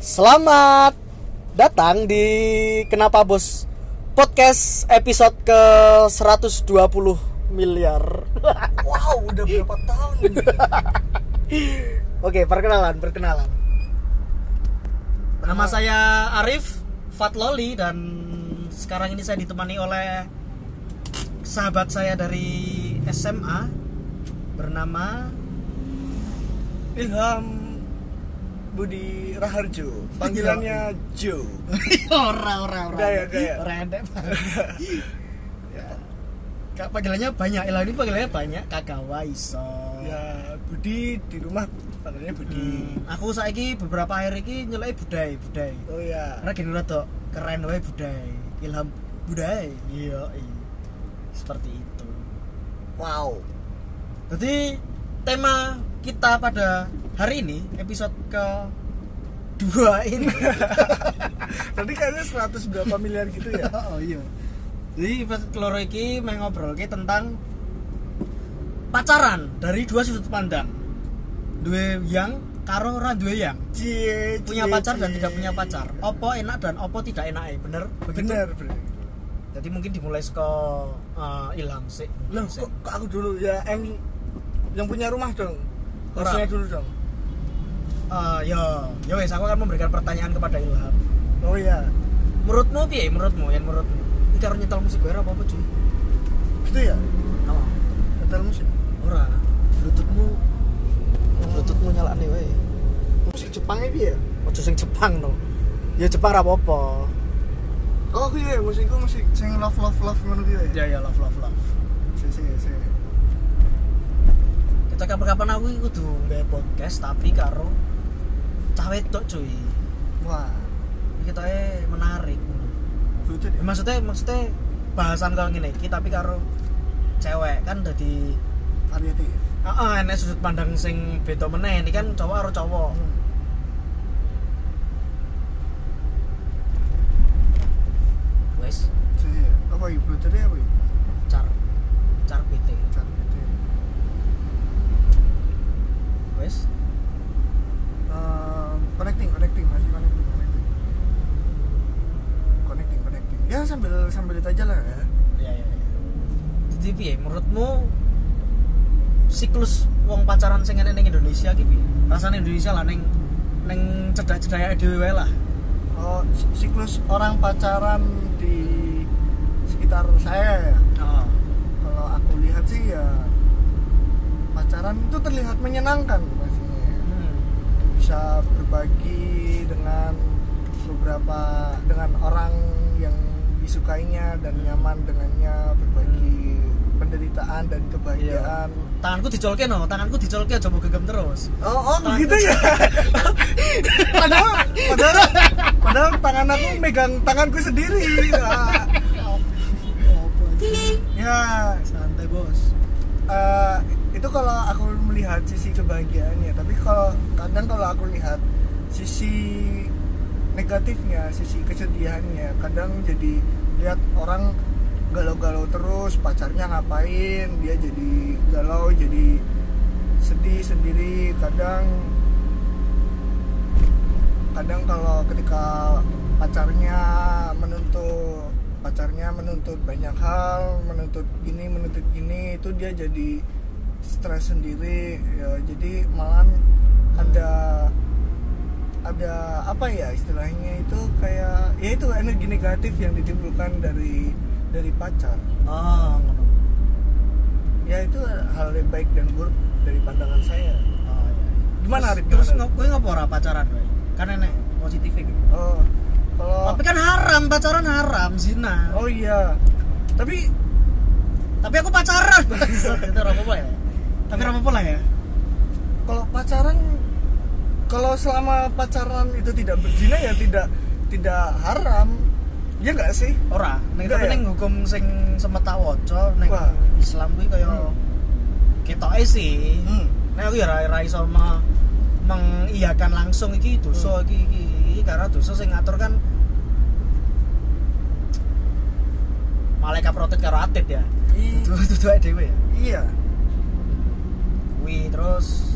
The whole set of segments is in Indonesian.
Selamat datang di Kenapa Bos Podcast episode ke 120 miliar. Wow, udah berapa tahun? Oke, perkenalan, perkenalan. Nama saya Arif Fatloli dan sekarang ini saya ditemani oleh sahabat saya dari SMA bernama Ilham Budi Raharjo, panggilannya Joe. ora ora ora Gaya, gaya. ora endek Kak panggilannya banyak, Ilham ini panggilannya banyak, Kagawa iso. Ya, Budi di rumah panggilannya Budi. Hmm, aku saiki beberapa hari ini nyelai budai, budai. Oh ya. Karena gini rada keren wae budai. Ilham budai. Iya, iya. Seperti itu. Wow. Jadi tema kita pada hari ini episode ke dua ini. Tadi kayaknya 100 berapa miliar gitu ya? oh iya. Jadi episode keloro iki ngobrol tentang pacaran dari dua sudut pandang. Dua yang karo ora duwe yang. Cie, Punya cie, pacar dan cie. tidak punya pacar. Opo enak dan opo tidak enak Bener? Begitu? Bener, bener. Jadi mungkin dimulai ke Ilham sih. Loh, kok, kok aku dulu ya yang yang punya rumah dong. Harusnya dulu dong. Eh, ya, ya wes aku akan memberikan pertanyaan kepada Ilham. Oh iya. Menurutmu piye? Menurutmu yang menurutmu? Iki karo nyetel musik gue apa apa cuy? Gitu ya? Oh, Hotel musik. ora. Bluetoothmu Bluetoothmu nyalane wae. Musik Jepang ini ya? Ojo sing Jepang no. Ya Jepang ra apa-apa. Oh iya, musikku musik sing love love love ngono gitu ya? Ya ya love love love. Si si si. Kita kapan-kapan aku kudu nggawe podcast tapi karo cah wedok cuy. Wah, Iki ketoke menarik. Ya, maksudnya maksudnya bahasan kalau gini iki tapi karo cewek kan dadi Variatif. Heeh, enek sudut pandang sing beda meneh. Ini kan cowok karo cowok. Wes, Si si. Apa ya? Lucu deh apa ya? car car BT. Cat gitu. Wes. Um, connecting, connecting, masih connecting, connecting. Connecting, connecting. Ya sambil sambil itu aja lah ya. Ya ya ya. Jadi piye menurutmu siklus wong pacaran sing ning Indonesia ki piye? Rasane Indonesia lah ning ning cedak-cedake dhewe wae lah. Oh, si- siklus orang pacaran di sekitar saya ya. Heeh. Kalau aku lihat sih ya pacaran itu terlihat menyenangkan pastinya. Hmm. bisa berbagi dengan beberapa dengan orang yang disukainya dan nyaman dengannya berbagi penderitaan dan kebahagiaan. Tanganku dicolke no, tanganku dicolke aja mau gegem terus. Oh, oh Tangan- begitu ya. padahal padahal padahal tangan aku megang tanganku sendiri. Ah, ya, Santai, Bos. eh, itu kalau aku melihat sisi kebahagiaannya tapi kalau kadang kalau aku lihat sisi negatifnya sisi kesedihannya kadang jadi lihat orang galau-galau terus pacarnya ngapain dia jadi galau jadi sedih sendiri. Kadang kadang kalau ketika pacarnya menuntut pacarnya menuntut banyak hal menuntut gini menuntut gini itu dia jadi stres sendiri. Ya jadi malah ada ada apa ya istilahnya itu kayak ya itu energi negatif yang ditimbulkan dari dari pacar Oh, ya itu hal yang baik dan buruk dari pandangan saya Oh, iya. Gimana, Terus- Arif? Terus Gimana? kowe ngopo ora pacaran kowe? Kan enek positif iki. oh kalau Tapi kan haram, pacaran haram, zina. oh iya tapi Tapi aku pacaran. Itu apa-apa ya. Tapi apa-apa lah ya. kalau pacaran kalau selama pacaran itu tidak berzina ya tidak tidak haram ya nggak sih Ora, ning Enggak tapi ya? ning hukum sing semeta waca ning Wah. Islam kuwi kaya Hmm. ketoke sih. Hmm. Nek aku ya ora ora iso me- mengiyakan langsung iki dosa iki, iki iki karena dosa sing ngatur kan malaikat protet karo atit ya. I- Dudu dudu awake dhewe ya. iya Kuwi terus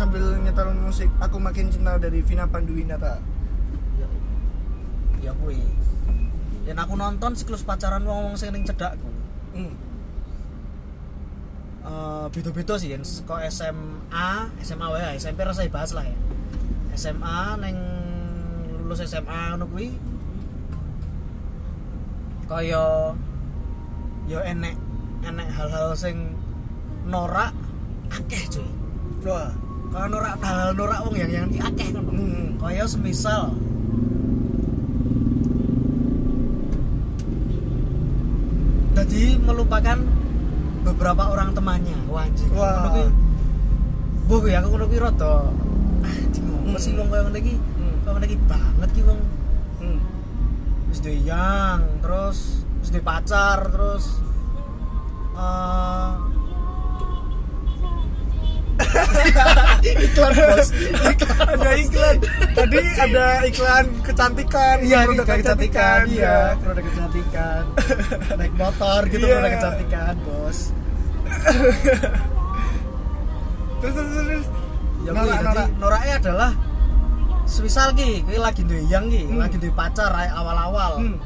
sambil nyetel musik. Aku makin cinta dari Vina Panduwinata. Ya, ya kuwi. Dan aku nonton siklus pacaran wong wong sing ning cedakku hmm. Eh, beda-beda sih yang kok SMA SMA wae SMP rasa bahas lah ya. SMA neng lulus SMA ngono kuwi. Kaya yo enek enek hal-hal sing norak akeh cuy wah kalau norak hal norak wong yang yang iki akeh kan hmm. kaya semisal jadi melupakan beberapa orang temannya wah anjing Wah. ngono kuwi Bu kuwi aku ngono kuwi rada anjing ngono sih wong kaya ngene iki Hmm. kaya ngene iki banget ki wong Hmm. wis yang terus wis pacar terus eh iklan bos. Ada iklan. Tadi ada iklan kecantikan. Iya produk produk kecantikan. iya. Ya. produk kecantikan. Naik motor gitu Iya. produk kecantikan bos. Terus terus terus. Ya kuwi jadi norak. noraknya adalah semisal ki. Lagi duwe yang ki. Hmm. lagi duwe pacar awal-awal. Hmm.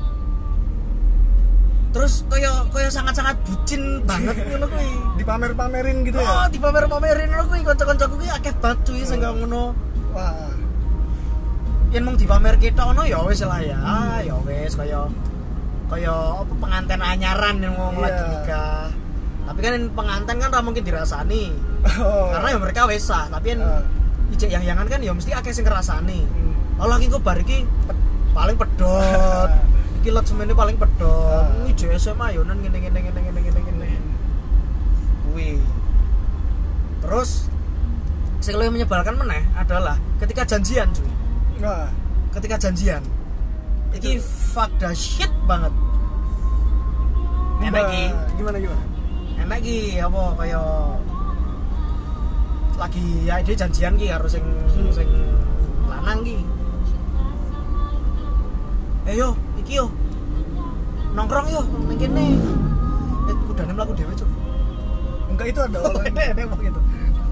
Terus kaya kaya sangat-sangat bucin banget ngono kuwi dipamer-pamerin gitu ya oh dipamer-pamerin ngono kuwi kanca-kancaku kuwi akeh banget cuy sing kaya ngono wah yen mung dipamer ketok ngono ya wis lah ya ya wis kaya kaya apa pengantin anyaran yang wong Iya. lagi nikah tapi kan yang pengantin kan ora mungkin dirasani oh. karena ya mereka wis sah tapi yang Ah. ijek yang yangan kan ya mesti akeh sing ngerasani Hmm. Oh lagi kok bar iki pe- paling pedot. iki lot semene paling pedot. Ah. Kuwi jek SMA yo nan ngene ngene ngene ngene ngene ngene. Kuwi. Terus sing luwih menyebalkan meneh adalah ketika janjian cuy. wah Ketika janjian. Iki fuck the shit banget. Enak Gimana- iki. gimana gimana Enak iki apa kaya lagi ya dia janjian ki harus sing sing lanang ki. Eh yo, iki yo. Nongkrong yo ning kene. Eh kudane mlaku dhewe, Cuk. enggak itu ada orang Enek enek apa gitu.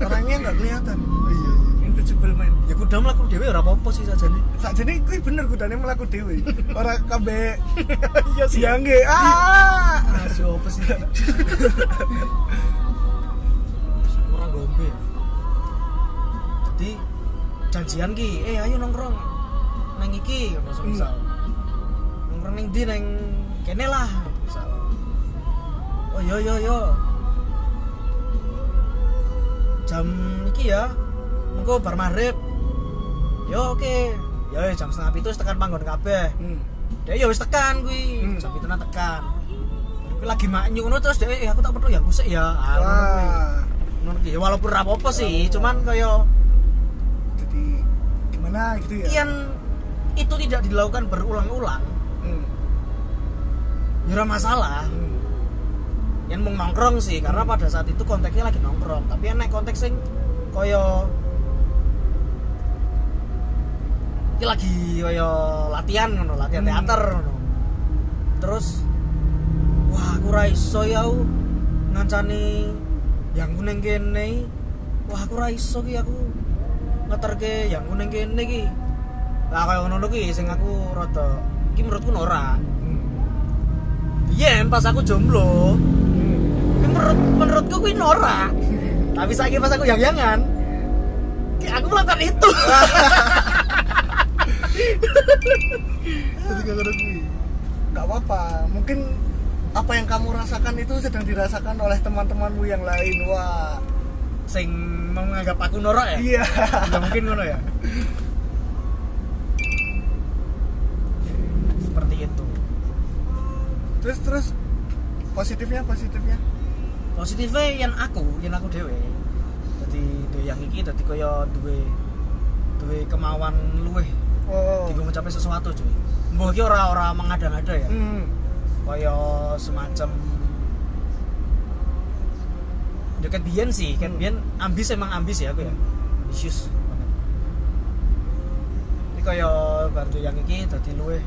orangnya nggak kelihatan Iya. invisible man Ya kuda mlaku dhewe ora apa-apa sih sajane. saat jadi kui bener kudane melaku dewe orang kabe Iya siangge ah Ah, siapa sih? Orang gombe ya. Jadi janjian ki, eh ayo nongkrong. Nang iki ngono misal. Ning ndi nang kene lah misal. Oh yo yo yo. Jam iki ya. Engko bar maghrib. Yo oke. Yo jam setengah wis tekan panggon kabeh. Hmm. Dia ya wis tekan kuwi, Hmm. jam itu tekan. Kuwi lagi maknyu ngono terus dia eh aku tak perlu ya kusik ya. Ah, ngono kuwi. Ya, walaupun ra apa-apa sih, cuman kaya jadi gimana gitu ya kian itu tidak dilakukan berulang-ulang. Ora masalah. Hmm. Yang mau nongkrong sih, karena pada saat itu konteksnya lagi nongkrong. Tapi enek konteks sing kaya iki lagi kaya latihan ngono, latihan Hmm. teater ngono. Terus wah aku ra iso ya ngancani yang kuning kene. Wah aku ra iso ki aku ngeterke yang kuning kene ki. Lah kaya ngono ki sing aku rada iki menurutku norak. Iya, pas aku jomblo, Hmm. Menurut menurutku kuwi norak. Tapi saiki pas aku yang-yangan, aku melakukan itu. Gak. Gak apa-apa, mungkin apa yang kamu rasakan itu sedang dirasakan oleh teman-temanmu yang lain. Wah, Sing menganggap aku norak ya? iya. Ya mungkin ngono ya. Seperti itu. Terus terus positifnya positifnya. Positifnya yang aku, yang aku dewe. Jadi yang iki dadi kaya duwe duwe kemauan luweh Oh. mencapai sesuatu cuy. Mbah iki ora ora mengada-ngada ya. Hmm. kaya semacam dekat biyen sih kan Hmm. biyen ambis emang ambis ya aku ya ambisius banget ini kaya bantu yang iki dadi luwe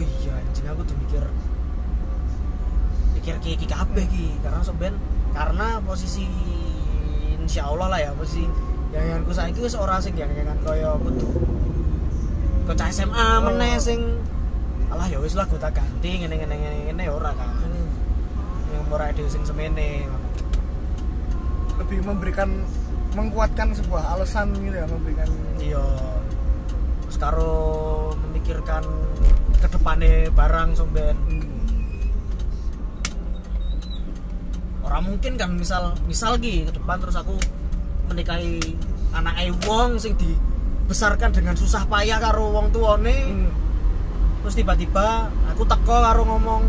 oh iya anjing aku tuh mikir mikir ki iki kabeh ki karena sebenarnya karena posisi insya Allah lah ya mesti yang yang ku saiki wis ora sing yang yang kaya kudu kocah SMA meneh sing alah ya wis lah gue tak ganti ngene ngene ngene ngene ya ora kan. Yang ora dhewe sing semene. Lebih memberikan menguatkan sebuah alasan gitu ya memberikan iya. Terus karo memikirkan ke depannya barang somben. Hmm, orang mungkin kan misal misal ki ke depan terus aku menikahi anak wong sing dibesarkan dengan susah payah karo wong tuane. Hmm, terus tiba-tiba aku teko karo ngomong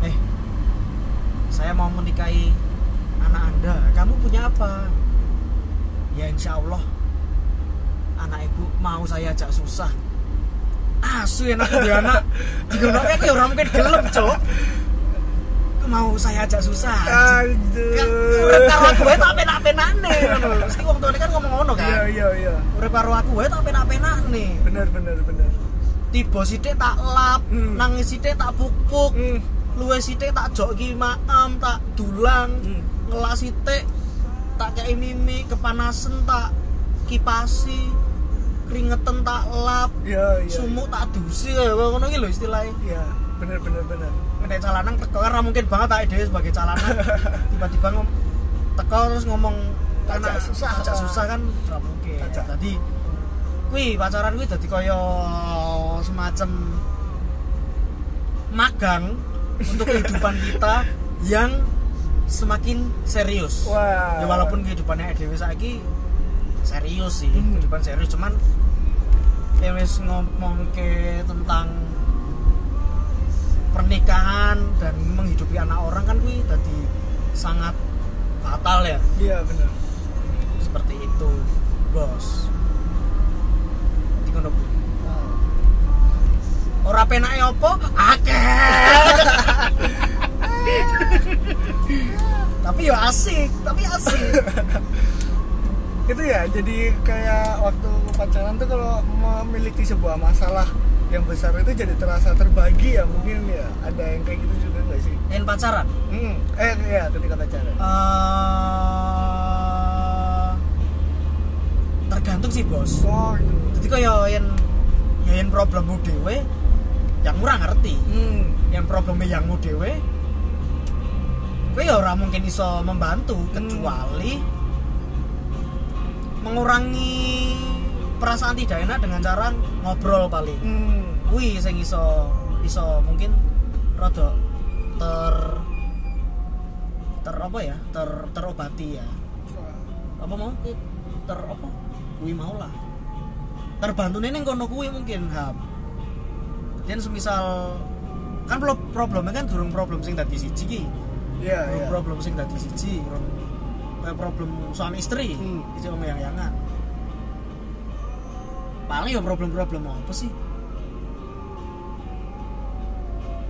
eh saya mau menikahi anak anda. Kamu punya apa? Ya insya Allah anak ibu mau saya ajak susah asu enak di anak. Digonoknya aku ya orang mungkin gelem cok mau saya ajak susah. Kan aduh karo aku wae tak penak-penakne ngono mesti wong tuane kan ngomong ngono iya kan? Iya iya urip karo aku wae tak penak-penakne. Benar benar benar tiba sithik tak lap Hmm. nangis sithik tak pupuk hmm, luwe sithik tak jok ki maem tak dulang hmm. ngelak sithik tak kei mimi kepanasan tak kipasi keringetan tak lap iya iya sumuk tak dusi kaya ngono ki lho istilahnya. Iya benar benar benar nek calanan teko karena mungkin banget tak dhewe sebagai calanan tiba-tiba ngom teko terus ngomong karena susah. ajak susah kan ora mungkin. Tadi kuwi pacaran kuwi dadi kaya semacam magang untuk kehidupan kita yang semakin serius. Wah. ya walaupun kehidupannya dhewe saiki serius sih Hmm. kehidupan serius. Cuman ya wis ngomong ke tentang pernikahan dan menghidupi anak orang kan kuwi tadi sangat fatal ya. Iya benar seperti itu bos. Di ngono kuwi. ora penake apa? Akeh. Tapi ya asik tapi asik itu ya jadi kayak waktu pacaran tuh kalau memiliki sebuah masalah yang besar itu jadi terasa terbagi ya mungkin ya ada yang kayak gitu juga nggak sih dan pacaran hmm. eh ya ketika pacaran eh tergantung sih bos oh gitu. jadi kaya yang ya yang problemmu dewe yang kurang ngerti hmm. yang problemnya yangmu dewe kowe ya ora mungkin iso membantu kecuali mengurangi perasaan tidak enak dengan cara ngobrol paling. Hmm. kuwi sing iso iso mungkin rada ter ter apa ya? Ter terobati ya. Apa mau? Ter apa? Kuwi mau lah. Terbantu ning kono kuwi mungkin ham. Dan semisal kan pro- problemnya kan durung problem sing dadi siji ki. Iya, durung iya. problem sing dadi siji problem suami istri Hmm. itu yang yangan paling ya problem-problem apa sih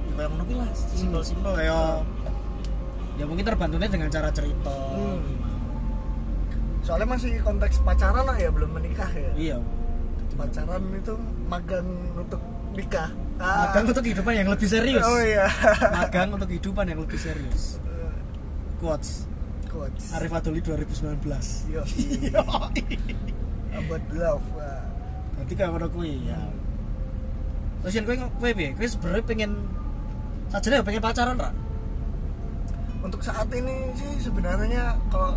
ya kayak ngono lah simpel-simpel kayak ya mungkin terbantunya dengan cara cerita Hmm. gimana. Soalnya masih konteks pacaran lah ya, belum menikah ya. iya Pacaran itu magang untuk nikah. Ah. magang untuk kehidupan yang lebih serius Oh iya. magang untuk kehidupan yang lebih serius quotes Quotes. Arif Adoli 2019 Yo. About love. Wah. nanti kayak ngono kuwi ya terus yang kowe kowe piye kowe sebenarnya pengen sajane ya pengen pacaran ra Untuk saat ini sih sebenarnya kalau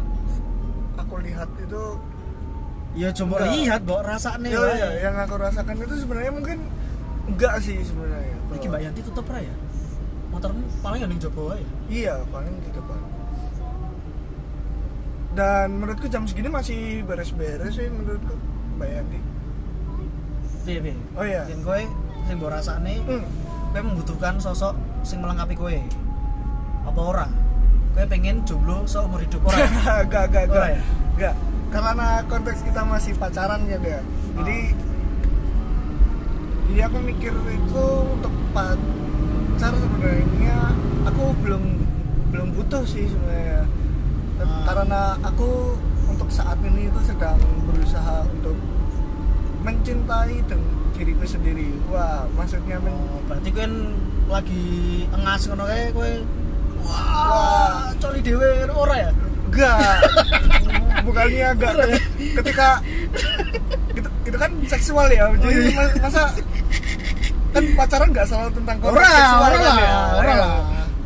aku lihat itu ya coba Enggak. lihat mbok rasane ya, ya, yang aku rasakan itu sebenarnya mungkin enggak sih sebenarnya. iki Mbak Yanti tutup ra ya motormu paling yang jopo wae ya Iya, paling di depan. Dan menurutku jam segini masih beres-beres sih menurutku, Mbak Yanti. piye piye Oh iya. yang kowe sing mbok rasane Hmm. kowe membutuhkan sosok sing melengkapi kowe apa ora kowe pengen jomblo seumur hidup ora gak, gak, Oh, gak, ya? gak. Karena konteks kita masih pacaran ya deh. Jadi, jadi aku mikir itu untuk pacar sebenarnya aku belum belum butuh sih sebenarnya. Karena aku untuk saat ini itu sedang berusaha untuk mencintai dan diriku sendiri. Wah, maksudnya men Oh, berarti kowe lagi engas ngono kae kowe Wah. wah coli dhewe ora ya Enggak. bukannya agak ketika itu, itu kan seksual ya Oh, jadi iya. ma- masa kan pacaran nggak selalu tentang konteks seksual ora kan lah, ya ora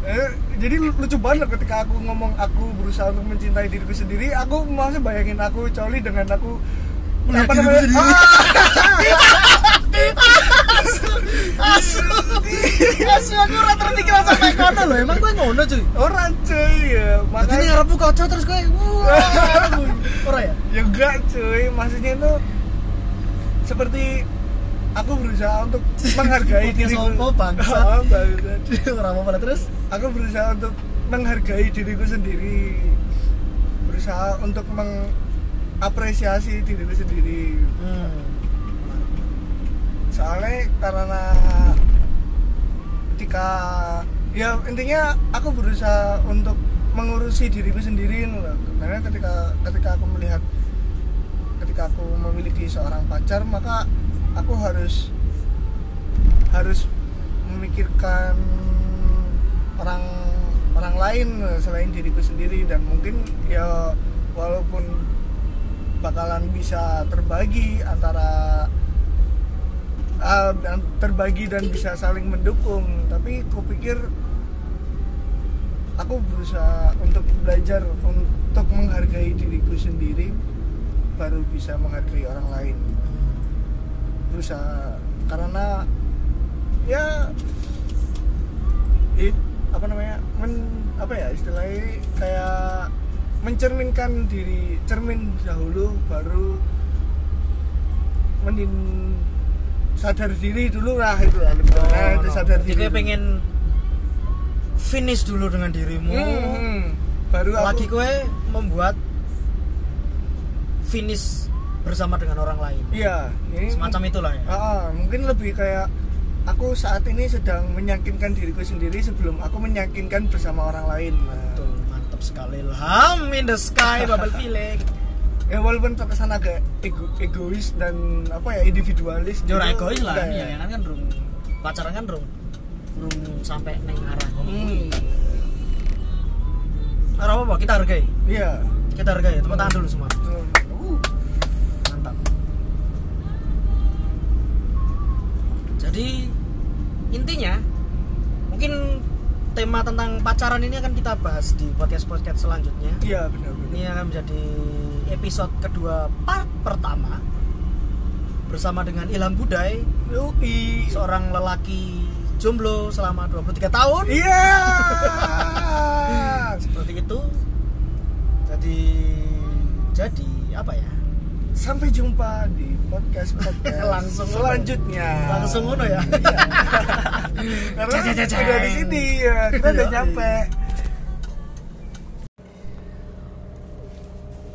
Ya. Jadi lucu banget ketika aku ngomong aku berusaha untuk mencintai diriku sendiri aku maksudnya bayangin aku coli dengan aku Melihat apa namanya? sendiri. Ah, asu asu aku ora terpikiran sampai kono lho emang gue ngono cuy? Orang cuy ya. Jadi makanya ngarepku kocok terus gue wah ora ya? Ya enggak cuy. Maksudnya itu seperti aku berusaha untuk menghargai Podcast diriku opo, bangsat. Oh, bangsat. ora apa-apa lah, terus aku berusaha untuk menghargai diriku sendiri berusaha untuk mengapresiasi diriku sendiri hmm. soalnya karena ketika ya intinya aku berusaha untuk mengurusi diriku sendiri loh. karena ketika ketika aku melihat ketika aku memiliki seorang pacar maka aku harus harus memikirkan orang orang lain selain diriku sendiri. Dan mungkin ya walaupun bakalan bisa terbagi antara uh, terbagi dan bisa saling mendukung tapi kupikir aku berusaha untuk belajar untuk menghargai diriku sendiri baru bisa menghargai orang lain berusaha. Karena ya it, apa namanya men, apa ya istilahnya kayak mencerminkan diri cermin dahulu baru menin sadar diri dulu lah itu lah nah, itu sadar jadi diri dulu. pengen finish dulu dengan dirimu. Hmm, baru aku lagi gue membuat finish bersama dengan orang lain. Iya ini semacam itulah ya. Ah, mungkin lebih kayak aku saat ini sedang meyakinkan diriku sendiri sebelum aku meyakinkan bersama orang lain. Nah, Betul, mantap sekali. Ilham in the sky bubble feeling. Ya walaupun terkesan agak ego, egois dan apa ya individualis Jora gitu, egois lah enggak ya. kan kan rung. Pacaran kan rung. Rung sampai neng arah. Hmm, Ora apa-apa kita hargai. Iya. Kita hargai tepuk tangan dulu semua jadi intinya mungkin tema tentang pacaran ini akan kita bahas di podcast podcast selanjutnya. Iya benar-benar ini akan menjadi episode kedua part pertama bersama dengan Ilham Budai Yoi. seorang lelaki jomblo selama 23 tahun. Iya. Seperti itu. Jadi jadi apa ya sampai jumpa di podcast podcast Langsung selanjutnya. Langsung ngono ya? Iya. karena Ceng, ceng, ceng. udah di sini ya. Kita udah nyampe.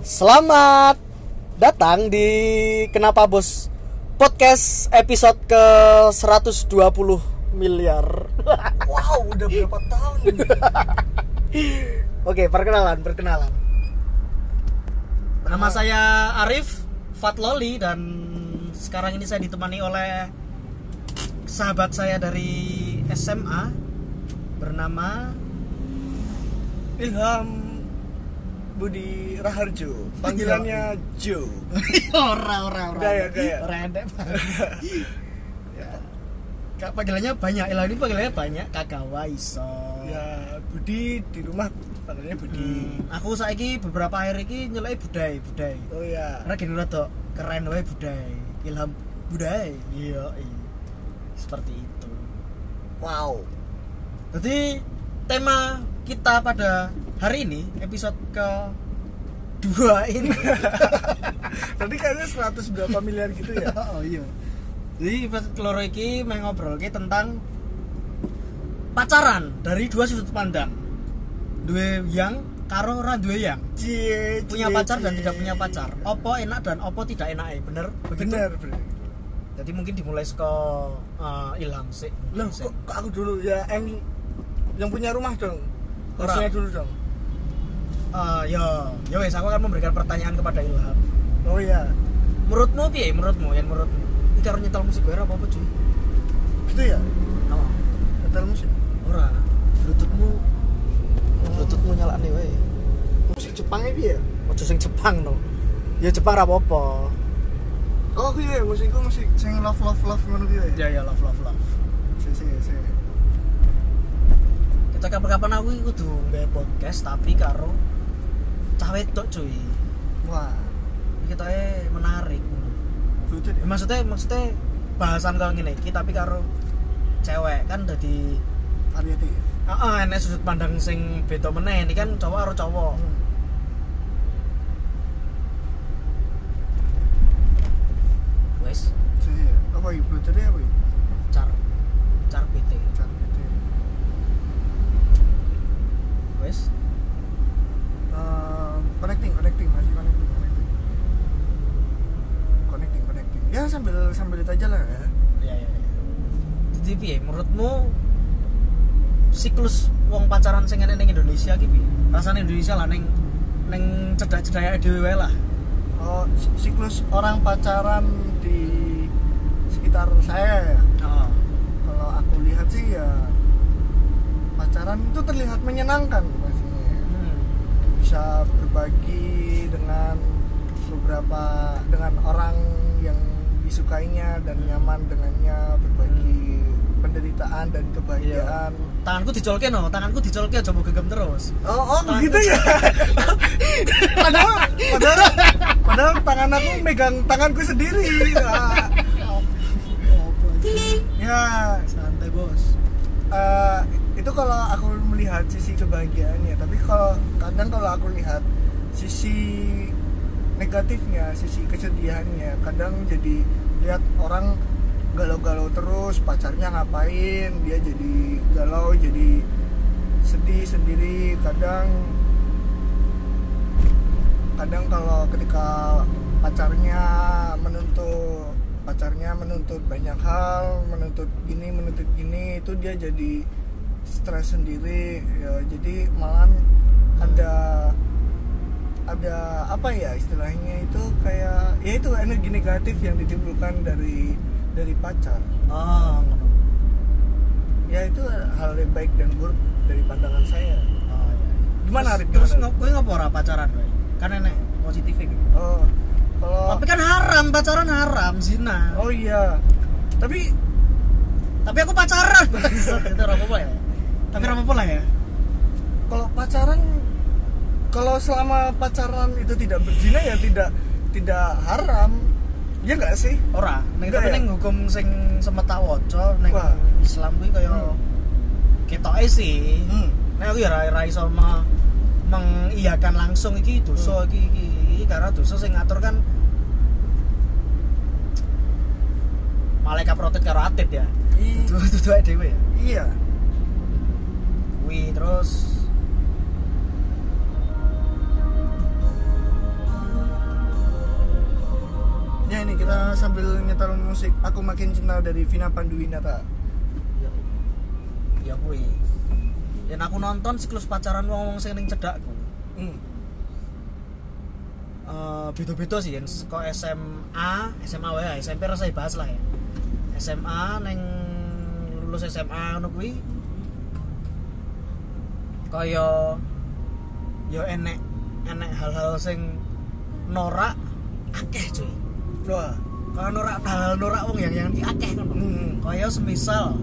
Selamat datang di Kenapa Bos Podcast episode ke 120 miliar. wow udah berapa tahun Oke, perkenalan, perkenalan. Nama saya Arif Fatloli dan sekarang ini saya ditemani oleh sahabat saya dari SMA bernama Ilham Budi Raharjo panggilannya Joe ora ora ora. Gaya, gaya. Ora endek ya. Kak panggilannya banyak, Ilham ini panggilannya banyak, Kagawa iso. ya Budi di rumah panggilannya Budi Hmm, aku saiki beberapa hari ini nyelai budai, budai. oh ya Karena gini rada keren wae budai. Ilham budai. Iya, iya. Seperti itu. wow Jadi tema kita pada hari ini episode ke dua ini tadi kayaknya 100 berapa miliar gitu ya oh iya jadi episode keloro iki ngobrol tentang pacaran dari dua sudut pandang dua yang karo ora duwe yang. Cie punya cie, pacar dan cie. tidak punya pacar. Opo enak dan opo tidak enak eh bener? Begitu. Bener bener. Jadi mungkin dimulai ke ilham sih loh kok, kok aku dulu? Ya yang yang punya rumah dong. Harusnya dulu dong. Eh, ya ya wes aku akan memberikan pertanyaan kepada ilham. Oh ya menurutmu piye? Menurutmu yang menurutmu. Ini karo nyetel musik gue apa apa cuy gitu ya? Oh, Hotel musik? Ora. Bluetoothmu bluetoothmu nyala nih wae musik Jepang Jepangnya dia ojo sing Jepang no ya Jepang ra apa-apa. Oh iya musikku musik sing love love love ngono dia ya? Ya ya love love love. Si si si. Kita kapan-kapan aku kudu nggawe podcast tapi karo cah wedok cuy. Wah. Kita menarik. Lucu deh. Ya, maksudnya maksudnya bahasan kalau gini iki tapi karo cewek. Kan jadi variatif ah enek sudut pandang sing beda meneh. Ini kan cowok karo cowok. Hmm. wes apa ya bluetoothnya apa ya car car Cara gitu ya. wes. Ehm, connecting connecting masih connecting connecting. Connecting connecting. Ya sambil sambil itu aja lah ya. Ya ya ya jadi piye? Menurutmu siklus wong pacaran sing enek ning Indonesia ki piye rasane Indonesia lah ning ning cedak-cedake dhewe lah. Oh si- siklus orang pacaran di sekitar saya ya? Oh. kalau aku lihat sih ya pacaran itu terlihat menyenangkan pastinya hmm. bisa berbagi dengan beberapa dengan orang yang disukainya dan nyaman dengannya berbagi penderitaan dan kebahagiaan tanganku dicolke no. Tanganku dicolke aja mau gegem terus. Oh oh Tangan- begitu ya? padahal padahal padahal tangan aku megang tanganku sendiri. Ah, ya santai bos. Eh, itu kalau aku melihat sisi kebahagiaannya tapi kalau kadang kalau aku lihat sisi negatifnya sisi kesedihannya kadang jadi lihat orang galau-galau terus pacarnya ngapain dia jadi galau jadi sedih sendiri. Kadang kadang kalau ketika pacarnya menuntut pacarnya menuntut banyak hal menuntut gini menuntut gini itu dia jadi stres sendiri. Ya jadi malah ada ada apa ya istilahnya itu kayak ya itu energi negatif yang ditimbulkan dari dari pacar. Oh ya itu hal yang baik dan buruk dari pandangan saya. Oh iya Gimana, terus, Arif? terus Gimana? kowe ngopo ora pacaran kowe kan enek positifnya gitu. Oh kalau tapi kan haram pacaran haram zina. Oh iya. Tapi tapi aku pacaran. Itu apa-apa ya? Tapi apa-apa lah ya. Kalau pacaran kalau selama pacaran itu tidak berzina ya tidak tidak haram ya nggak sih ora ning Enggak tapi ning hukum sing semeta waca ning. Islam kuwi kaya Hmm. ketoke sih hmm. Nek aku ya ra ra iso me- mengiyakan langsung iki dosa Hmm. iki, iki iki karena dosa sing ngatur kan malaikat protet karo atit ya. I- Dudu dhewe ya. iya Kuwi terus ya ini kita sambil nyetel musik aku makin cinta dari Vina Panduwinata ya, ya kuwi. Yen aku nonton siklus pacaran wong-wong sing ning cedakku. hmm. Eh beda-beda sih yen kok SMA, SMA wae, SMP rasa dibahas lah ya. SMA neng lulus SMA ngono kuwi kaya ya enek enek hal-hal sing norak akeh cuy. Wah Kalau norak hal norak wong yang yang akeh ngono. Hmm. Kaya semisal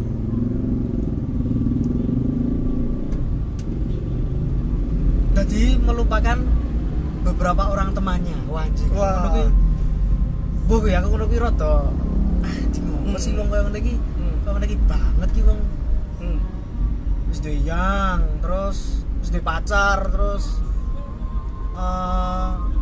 jadi melupakan beberapa orang temannya. Wah anjing. Wah. Kuwi. Mbok ya aku ngono kuwi rada anjing ngopo sih Hmm. wong kaya ngene iki? Hmm. Kaya ngene iki banget ki wong. hmm. Wis duwe yang, terus wis duwe pacar, terus eh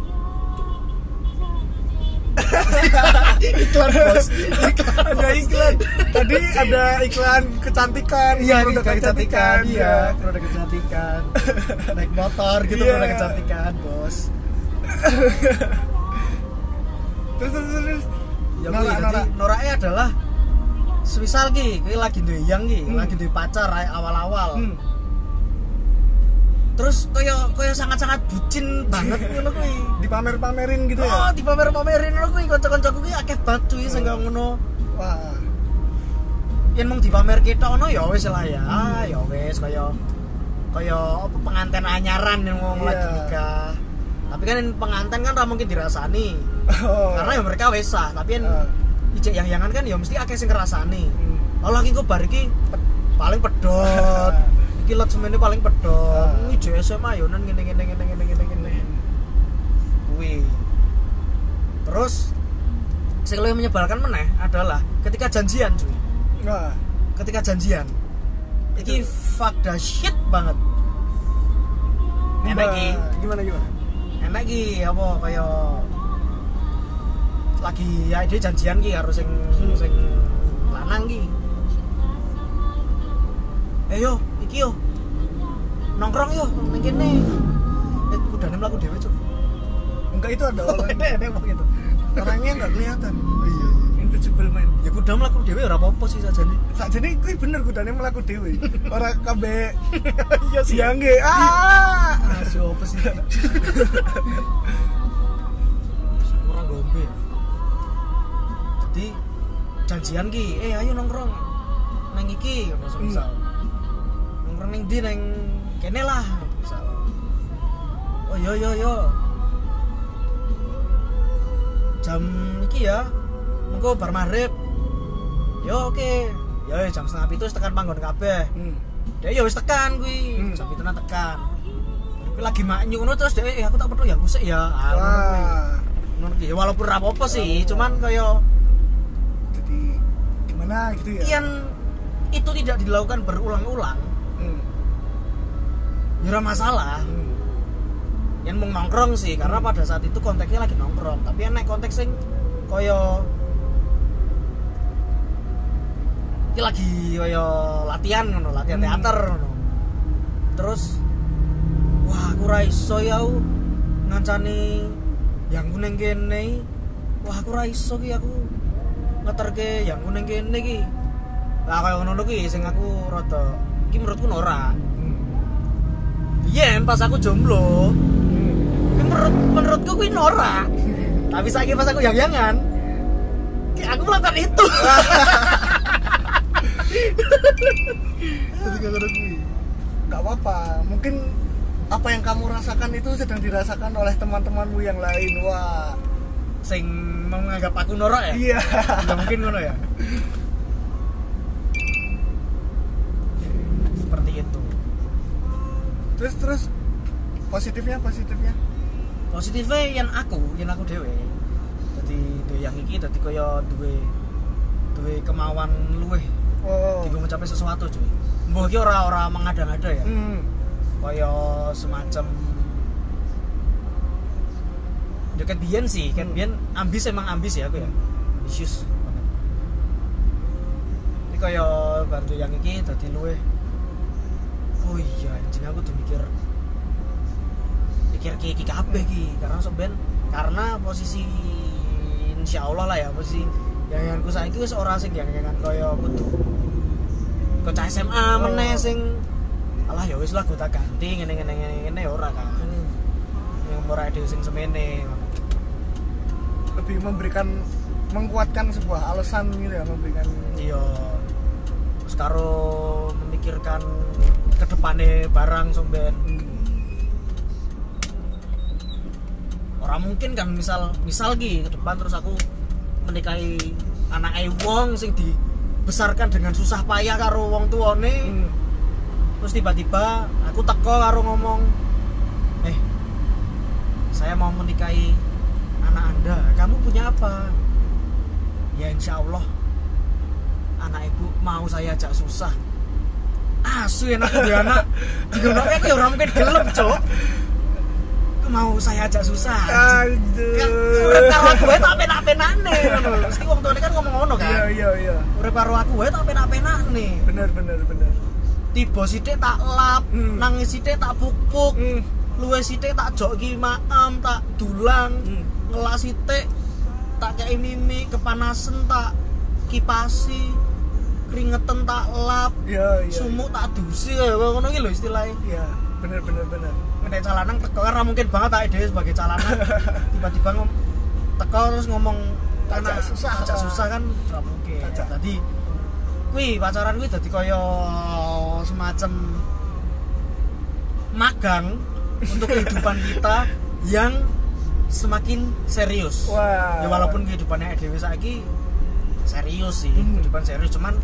iklan bos iklan ada iklan tadi ada iklan kecantikan iya produk kayak kecantikan iya ya. produk kecantikan naik motor gitu Iya. produk kecantikan bos terus terus terus ya Norak, norak. jadi noraknya adalah semisal ki lagi duwe yang ki Hmm. lagi duwe pacar awal-awal Hmm. Terus kaya kaya sangat-sangat bucin banget ngono kuwi dipamer-pamerin gitu oh ya dipamer-pamerin ngono kuwi kanca-kancaku kuwi akeh banget cuy sing ngono wah yen mung dipamer kita ono ya wis lah ya ya wis kaya kaya apa pengantin anyaran yang ngomong Iya. lagi nikah tapi kan pengantin kan ra mungkin dirasani oh. karena ya mereka wesah tapi kan Ah. ijek yang yangan kan ya mesti akeh sing ngerasani Hmm. kalau lagi kok bar iki pe- paling pedot iki lot semene paling pedot Ah. ijek SMA yo nan ngene ngene ngene ngene ngene ngene. Kuwi. Terus sing lebih menyebalkan meneh adalah ketika janjian cuy. Nah, ketika janjian. Iki fuck the shit banget. Enak iki. Gimana gimana? enak iki apa kaya lagi ya dia janjian ki harus sing sing lanang ki. Eh yo iki yo. Nongkrong yo ning kene. Eh kudane mlaku dhewe cuk. Enggak itu ada orang. Enak enak apa gitu. Orangnya nggak kelihatan. iya Invisible man. ya kuda mlaku dhewe ora apa-apa sih sajane. Sakjane kuwi bener kudane melaku dewe. Ora kabeh iya siangge. Ah. ah siapa sih? Orang gombe ya jadi janjian ki eh ayo nongkrong. Neng iki ngono misal neng di neng kene lah misal oh yo yo yo jam iki ya mengko bar maghrib yo oke yo jam setengah wis tekan panggon kabeh Hmm. dia ya wis tekan kuwi Hmm. jam itu tekan Kuwi lagi maknyu ngono terus dia eh aku tak perlu ya kusik ya ah, ngono kuwi. Wah. Ngono ki. Ya, walaupun ra apa-apa sih cuman kaya Jadi gimana gitu ya? kian itu tidak dilakukan berulang-ulang Ora masalah Hmm. yang mau nongkrong sih karena pada saat itu konteksnya lagi nongkrong tapi enek konteks sing kaya iki lagi kaya latihan ngono latihan Hmm. teater ngono terus wah aku ra iso ya ngancani yang kuning kene wah aku ra iso ki aku ngeterke yang kuning kene ki lah kaya ngono ki sing aku rada iki menurutku norak. Biyen pas aku jomblo, Hmm. Menurut menurutku kuwi norak. Tapi saiki pas aku yang-yangan, aku melakukan itu. Jadi gara-gara gue. Gak apa-apa. Mungkin apa yang kamu rasakan itu sedang dirasakan oleh teman-temanmu yang lain. Wah. Sing menganggap aku norak ya? Iya. Nggak mungkin ngono ya. Seperti itu. Terus terus positifnya positifnya. Positifnya yang aku, yang aku dewe. Jadi yang iki dadi kaya duwe duwe kemauan luweh Oh. digo mencapai sesuatu cuy. Mbah iki ora ora mengada-ngada ya. Hmm. kaya semacam deket biyen sih kan Hmm. biyen ambis emang ambis ya aku ya ambisius ini kaya bantu yang iki dadi luwe oh iya anjing aku tuh mikir mikir ki iki kabeh ki karena soben karena posisi insya Allah lah ya posisi yang yang saiki wis ora sing yang yang kaya kudu. Kocah SMA meneh sing alah ya wis lah gue tak ganti ngene ngene ngene ngene ora kan. Yang ora dhewe sing semene. Lebih memberikan menguatkan sebuah alasan gitu ya memberikan iya. Terus karo memikirkan kedepane barang somben Hmm. orang mungkin kan misal misal ki ke depan terus aku menikahi anak wong sing dibesarkan dengan susah payah karo wong tuane Hmm. terus tiba-tiba aku teko karo ngomong eh saya mau menikahi anak anda kamu punya apa ya insya Allah anak ibu mau saya ajak susah asu enak dia anak digunakan kayak orang mungkin gelap cok mau saya ajak susah anjing. kan karo aku wae tak penak-penakne ngono mesti wong tuane kan ngomong ngono Iya kan iya iya. urip karo aku wae tak penak-penakne Bener bener bener. tiba sithik tak lap Hmm. nangis sithik tak pupuk Hmm. luwe sithik tak joki maam tak dulang Hmm. ngelas sithik tak kei mimi kepanasan tak kipasi keringetan tak lap Iya iya. sumuk tak dusi kayak ngono iki lho istilahnya Iya bener bener bener. nek calanan teko karena mungkin banget tak ide sebagai calanan tiba-tiba ngom teko terus ngomong anak susah. ajak susah kan ora mungkin Ajak. tadi kuwi pacaran kuwi dadi kaya semacam magang untuk kehidupan kita yang semakin serius Wah. ya walaupun kehidupannya Dewi saiki serius sih Hmm. kehidupan serius. Cuman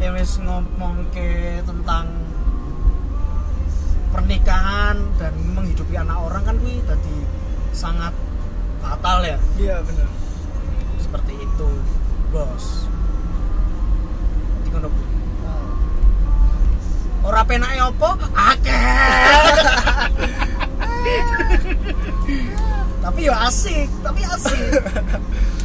ya wis ngomong ke tentang pernikahan dan menghidupi anak orang kan kuwi tadi sangat fatal ya. Iya benar seperti itu bos. Jadi ngono kuwi. ora penake opo akeh. Tapi ya asik tapi asik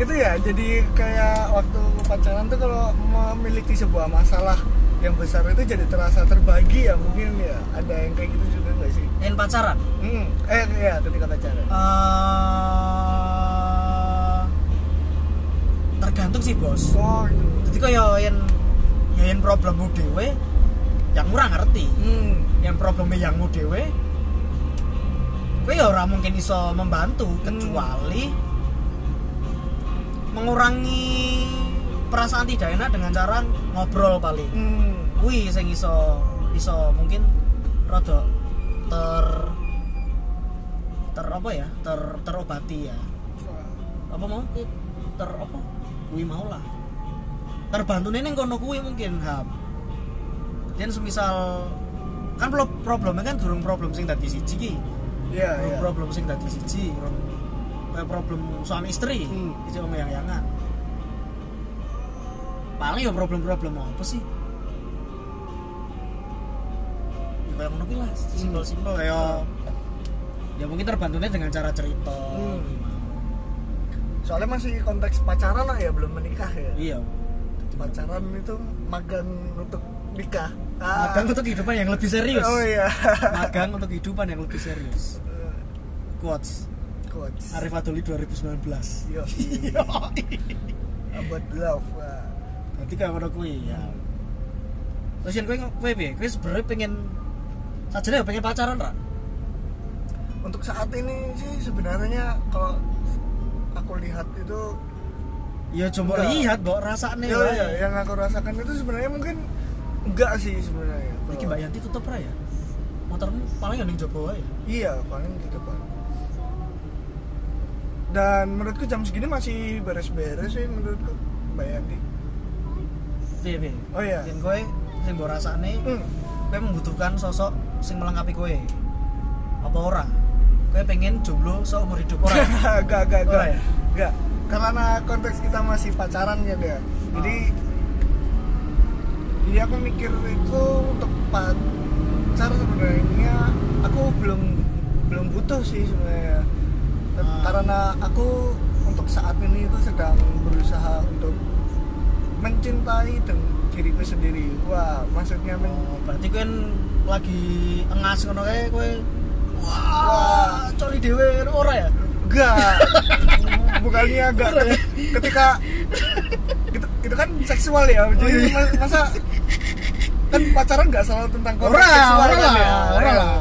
itu ya jadi kayak waktu pacaran tuh kalau memiliki sebuah masalah yang besar itu jadi terasa terbagi ya mungkin ya ada yang kayak gitu juga nggak sih yang pacaran hmm. eh ya ketika pacaran eh tergantung sih bos oh gitu. jadi kaya yang ya yang problemmu dewe yang murah ngerti hmm. yang problemnya yang dewe kowe ya ora mungkin iso membantu kecuali mengurangi perasaan tidak enak dengan cara ngobrol paling. Hmm. kuwi sing iso iso mungkin rada ter ter apa ya? Ter terobati ya. Apa mau? Ter apa? Kuwi mau lah. Terbantu ning kono kuwi mungkin hap dan semisal kan pro- problemnya kan durung problem sing tadi siji ki. Iya iya. problem sing tadi siji problem suami istri. Hmm. itu yang yangan paling ya problem-problem apa sih? Ya kayak ngono lah. Simpel-simpel kayak ya mungkin terbantunya dengan cara cerita. Hmm. gimana. soalnya masih konteks pacaran lah ya belum menikah ya. Iya. Pacaran itu magang untuk nikah. Magang untuk kehidupan yang lebih serius. Oh iya. Magang untuk kehidupan yang lebih serius. Quotes quotes Arif Adoli 2019 yo about love Wah. Berarti kayak ngono kuwi ya. Terus yang kowe kowe piye? Kowe sebenarnya pengen sajane ya pengen pacaran ra? untuk saat ini sih sebenarnya kalau aku lihat itu Ya coba Enggak. lihat, mbok rasane ya, ya, yang aku rasakan itu sebenarnya mungkin enggak sih sebenarnya Iki Mbak Yanti tutup ra ya? Motormu paling ya ning jopo ya. iya paling gitu pak dan menurutku jam segini masih beres-beres sih menurutku Mbak Yanti Piye piye? oh iya Yang kowe sing mbok rasane hmm. membutuhkan sosok sing melengkapi kowe. Apa ora? Kowe pengen jomblo seumur hidup ora? gak gak gak ya? gak karena konteks kita masih pacaran ya jadi jadi aku mikir itu untuk pacar sebenarnya aku belum belum butuh sih sebenarnya Karena aku untuk saat ini itu sedang berusaha untuk mencintai dan diriku sendiri wah maksudnya men Oh, berarti kan lagi engas ngono kae kowe Wah. wah, coli dhewe ora ya? enggak bukannya enggak ketika itu, itu kan seksual ya jadi Oh, iya. mas- masa kan pacaran nggak selalu tentang konteks Ora, seksual ora kan lah, ya ora Ya. lah.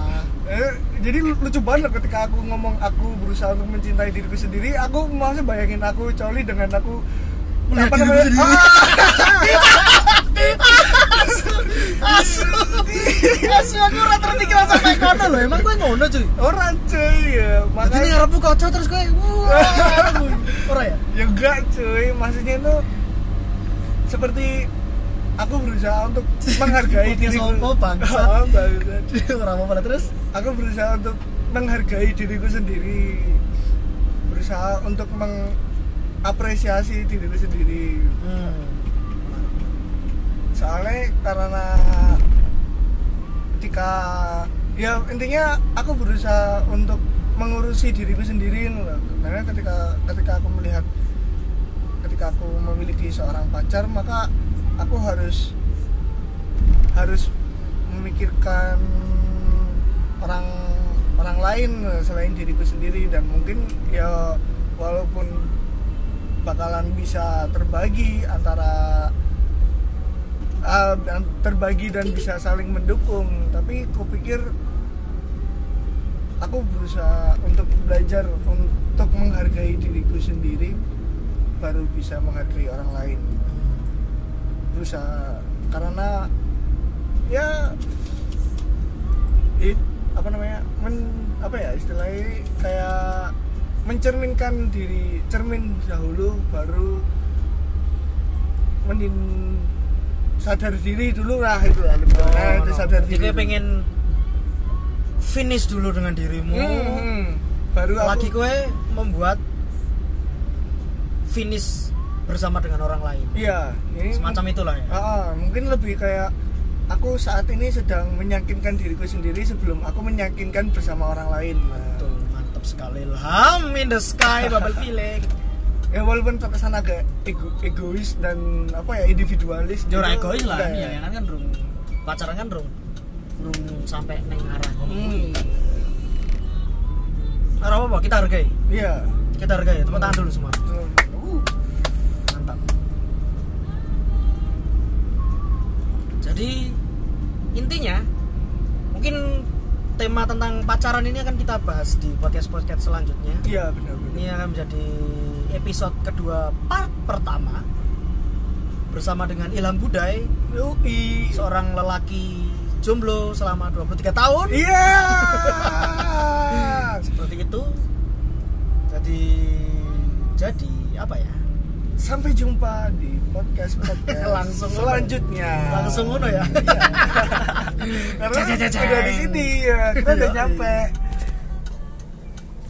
Jadi lucu banget ketika aku ngomong aku berusaha untuk mencintai diriku sendiri aku maksudnya bayangin aku coli dengan aku Melihat apa namanya. Ah, Asu. Asu aku ora terpikir sampai kono lho. Emang kowe ngono cuy. orang cuy ya Jadi makanya ngarepmu kaca terus kowe wah. Ora ya? ya enggak cuy maksudnya itu seperti aku berusaha untuk menghargai Podcast diriku opo, bangsat? Oh, terus. aku berusaha untuk menghargai diriku sendiri berusaha untuk mengapresiasi diriku sendiri Hmm. soalnya karena ketika ya intinya aku berusaha untuk mengurusi diriku sendiri loh. karena ketika ketika aku melihat ketika aku memiliki seorang pacar maka aku harus harus memikirkan orang orang lain selain diriku sendiri dan mungkin ya walaupun bakalan bisa terbagi antara uh, terbagi dan bisa saling mendukung tapi kupikir aku berusaha untuk belajar untuk menghargai diriku sendiri baru bisa menghargai orang lain berusaha karena ya it- apa namanya men apa ya istilahnya kayak mencerminkan diri cermin dahulu baru menin sadar diri dulu lah itu lah. Oh, itu no. sadar Jadi diri kowe dulu. pengen finish dulu dengan dirimu Hmm, hmm. baru aku lagi kowe membuat finish bersama dengan orang lain. Iya ini semacam itulah ya. Ah, mungkin lebih kayak aku saat ini sedang meyakinkan diriku sendiri sebelum aku meyakinkan bersama orang lain Betul, mantap sekali. Ilham in the sky bubble feeling. Ya walaupun terkesan agak ego- egois dan apa ya individualis Yo ora gitu, egois lah enggak. ya kan kan rung pacaran kan rung rung sampai neng arah. Hmm, Ora apa kita hargai. Iya. Kita hargai tepuk tangan dulu semua. Uh, jadi intinya mungkin tema tentang pacaran ini akan kita bahas di podcast podcast selanjutnya. Iya benar-benar ini akan menjadi episode kedua part pertama bersama dengan Ilham Budai Yoi. seorang lelaki jomblo selama 23 tahun. Iya. Seperti itu. Jadi jadi apa ya sampai jumpa di podcast podcast Langsung selanjutnya langsung ngono ya Iya. karena Cek, cek, cek, cek. udah di sini ya kita udah Yoi. nyampe